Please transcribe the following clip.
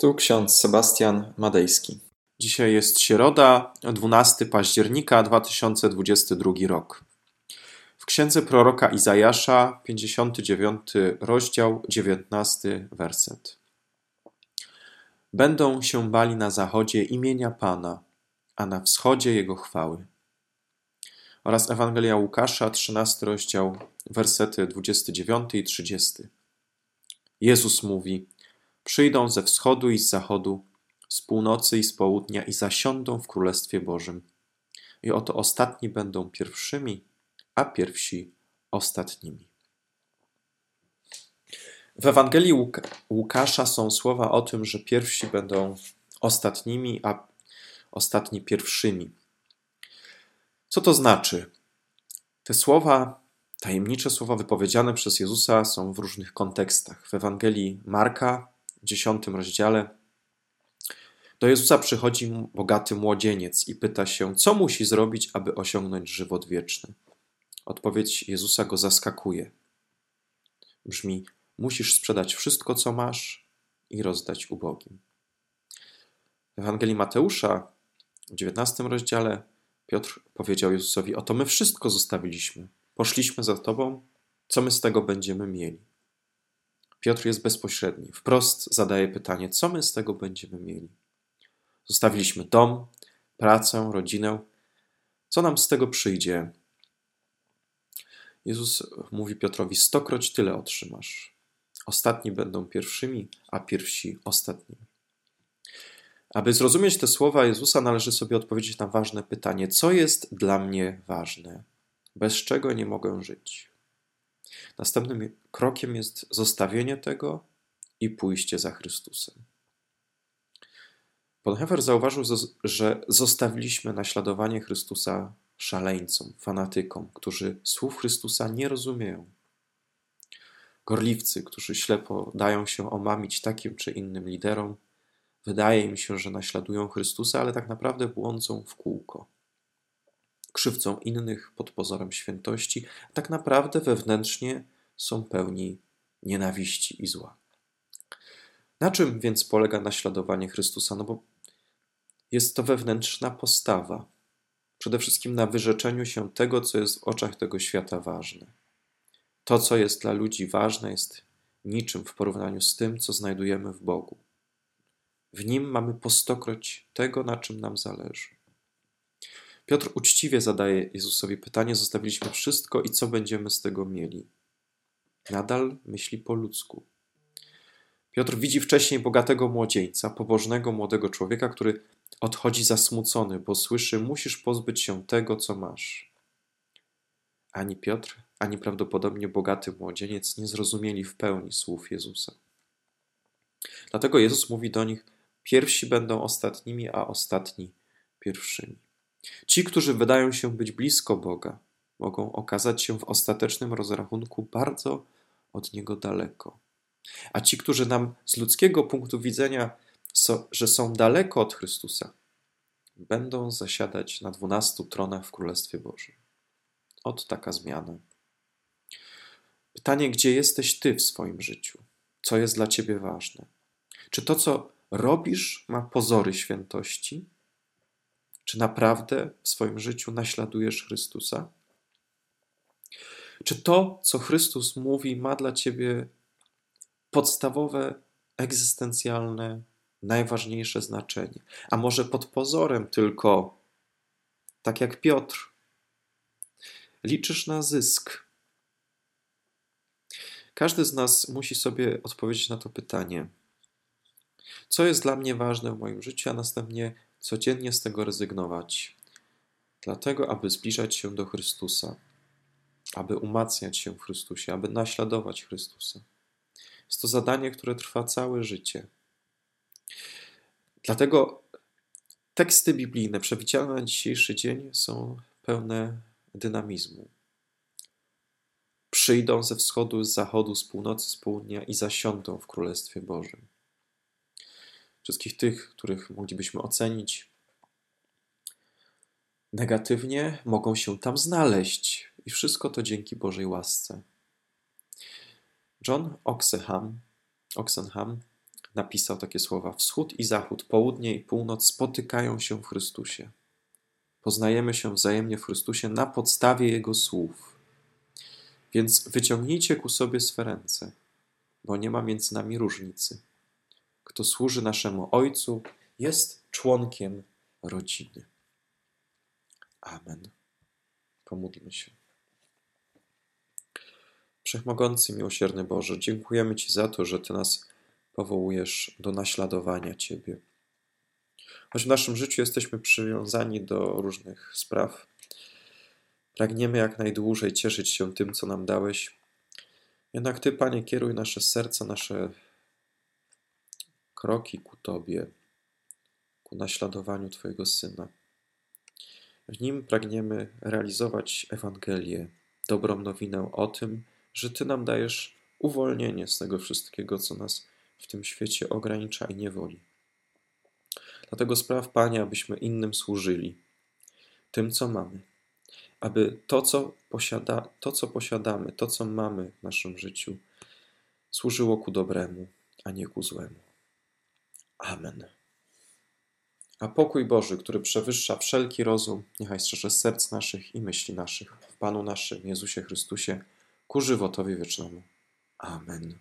Tu ksiądz Sebastian Madejski. Dzisiaj jest środa, 12 października 2022 rok. W księdze proroka Izajasza, 59 rozdział, 19 werset. Będą się bali na zachodzie imienia Pana, a na wschodzie jego chwały. Oraz Ewangelia Łukasza, 13 rozdział, wersety 29 i 30. Jezus mówi: Przyjdą ze wschodu i z zachodu, z północy i z południa i zasiądą w Królestwie Bożym. I oto ostatni będą pierwszymi, a pierwsi ostatnimi. W Ewangelii Łukasza są słowa o tym, że pierwsi będą ostatnimi, a ostatni pierwszymi. Co to znaczy? Te słowa, tajemnicze słowa wypowiedziane przez Jezusa są w różnych kontekstach. W Ewangelii Marka, dziesiątym rozdziale, do Jezusa przychodzi bogaty młodzieniec i pyta się, co musi zrobić, aby osiągnąć żywot wieczny. Odpowiedź Jezusa go zaskakuje. Brzmi: Musisz sprzedać wszystko, co masz i rozdać ubogim. W Ewangelii Mateusza w 19 rozdziale Piotr powiedział Jezusowi: Oto my wszystko zostawiliśmy. Poszliśmy za Tobą, co my z tego będziemy mieli? Piotr jest bezpośredni, wprost zadaje pytanie: co my z tego będziemy mieli? Zostawiliśmy dom, pracę, rodzinę. Co nam z tego przyjdzie? Jezus mówi Piotrowi: Stokroć tyle otrzymasz. Ostatni będą pierwszymi, a pierwsi ostatnimi. Aby zrozumieć te słowa Jezusa, należy sobie odpowiedzieć na ważne pytanie: co jest dla mnie ważne? Bez czego nie mogę żyć? Następnym krokiem jest zostawienie tego i pójście za Chrystusem. Bonhoeffer zauważył, że zostawiliśmy naśladowanie Chrystusa szaleńcom, fanatykom, którzy słów Chrystusa nie rozumieją. Gorliwcy, którzy ślepo dają się omamić takim czy innym liderom, wydaje im się, że naśladują Chrystusa, ale tak naprawdę błądzą w kółko. Krzywcą innych pod pozorem świętości, a tak naprawdę wewnętrznie są pełni nienawiści i zła. Na czym więc polega naśladowanie Chrystusa? No bo jest to wewnętrzna postawa. Przede wszystkim na wyrzeczeniu się tego, co jest w oczach tego świata ważne. To, co jest dla ludzi ważne, jest niczym w porównaniu z tym, co znajdujemy w Bogu. W nim mamy po stokroć tego, na czym nam zależy. Piotr uczciwie zadaje Jezusowi pytanie: Zostawiliśmy wszystko i co będziemy z tego mieli? Nadal myśli po ludzku. Piotr widzi wcześniej bogatego młodzieńca, pobożnego młodego człowieka, który odchodzi zasmucony, bo słyszy: Musisz pozbyć się tego, co masz. Ani Piotr, ani prawdopodobnie bogaty młodzieniec nie zrozumieli w pełni słów Jezusa. Dlatego Jezus mówi do nich: Pierwsi będą ostatnimi, a ostatni pierwszymi. Ci, którzy wydają się być blisko Boga, mogą okazać się w ostatecznym rozrachunku bardzo od Niego daleko. A ci, którzy nam z ludzkiego punktu widzenia, so, że są daleko od Chrystusa, będą zasiadać na dwunastu tronach w Królestwie Bożym. Od taka zmiana. Pytanie, gdzie jesteś Ty w swoim życiu? Co jest dla Ciebie ważne? Czy to, co robisz, ma pozory świętości? Czy naprawdę w swoim życiu naśladujesz Chrystusa? Czy to, co Chrystus mówi, ma dla ciebie podstawowe, egzystencjalne, najważniejsze znaczenie? A może pod pozorem tylko, tak jak Piotr, liczysz na zysk? Każdy z nas musi sobie odpowiedzieć na to pytanie. Co jest dla mnie ważne w moim życiu, a następnie codziennie z tego rezygnować, dlatego aby zbliżać się do Chrystusa, aby umacniać się w Chrystusie, aby naśladować Chrystusa. Jest to zadanie, które trwa całe życie. Dlatego teksty biblijne przewidziane na dzisiejszy dzień są pełne dynamizmu. Przyjdą ze wschodu, z zachodu, z północy, z południa i zasiądą w Królestwie Bożym wszystkich tych, których moglibyśmy ocenić negatywnie, mogą się tam znaleźć. I wszystko to dzięki Bożej łasce. John Oxenham, Oxenham napisał takie słowa: Wschód i zachód, południe i północ spotykają się w Chrystusie. Poznajemy się wzajemnie w Chrystusie na podstawie Jego słów. Więc wyciągnijcie ku sobie swe ręce, bo nie ma między nami różnicy. Kto służy naszemu Ojcu, jest członkiem rodziny. Amen. Pomódlmy się. Wszechmogący, miłosierny Boże, dziękujemy Ci za to, że Ty nas powołujesz do naśladowania Ciebie. Choć w naszym życiu jesteśmy przywiązani do różnych spraw, pragniemy jak najdłużej cieszyć się tym, co nam dałeś. Jednak Ty, Panie, kieruj nasze serca, nasze kroki ku Tobie, ku naśladowaniu Twojego Syna. W nim pragniemy realizować Ewangelię, dobrą nowinę o tym, że Ty nam dajesz uwolnienie z tego wszystkiego, co nas w tym świecie ogranicza i niewoli. Dlatego spraw, Panie, abyśmy innym służyli, tym, co mamy, aby to, co, posiada, to, co posiadamy, to, co mamy w naszym życiu, służyło ku dobremu, a nie ku złemu. Amen. A pokój Boży, który przewyższa wszelki rozum, niechaj strzeże serc naszych i myśli naszych w Panu naszym Jezusie Chrystusie ku żywotowi wiecznemu. Amen.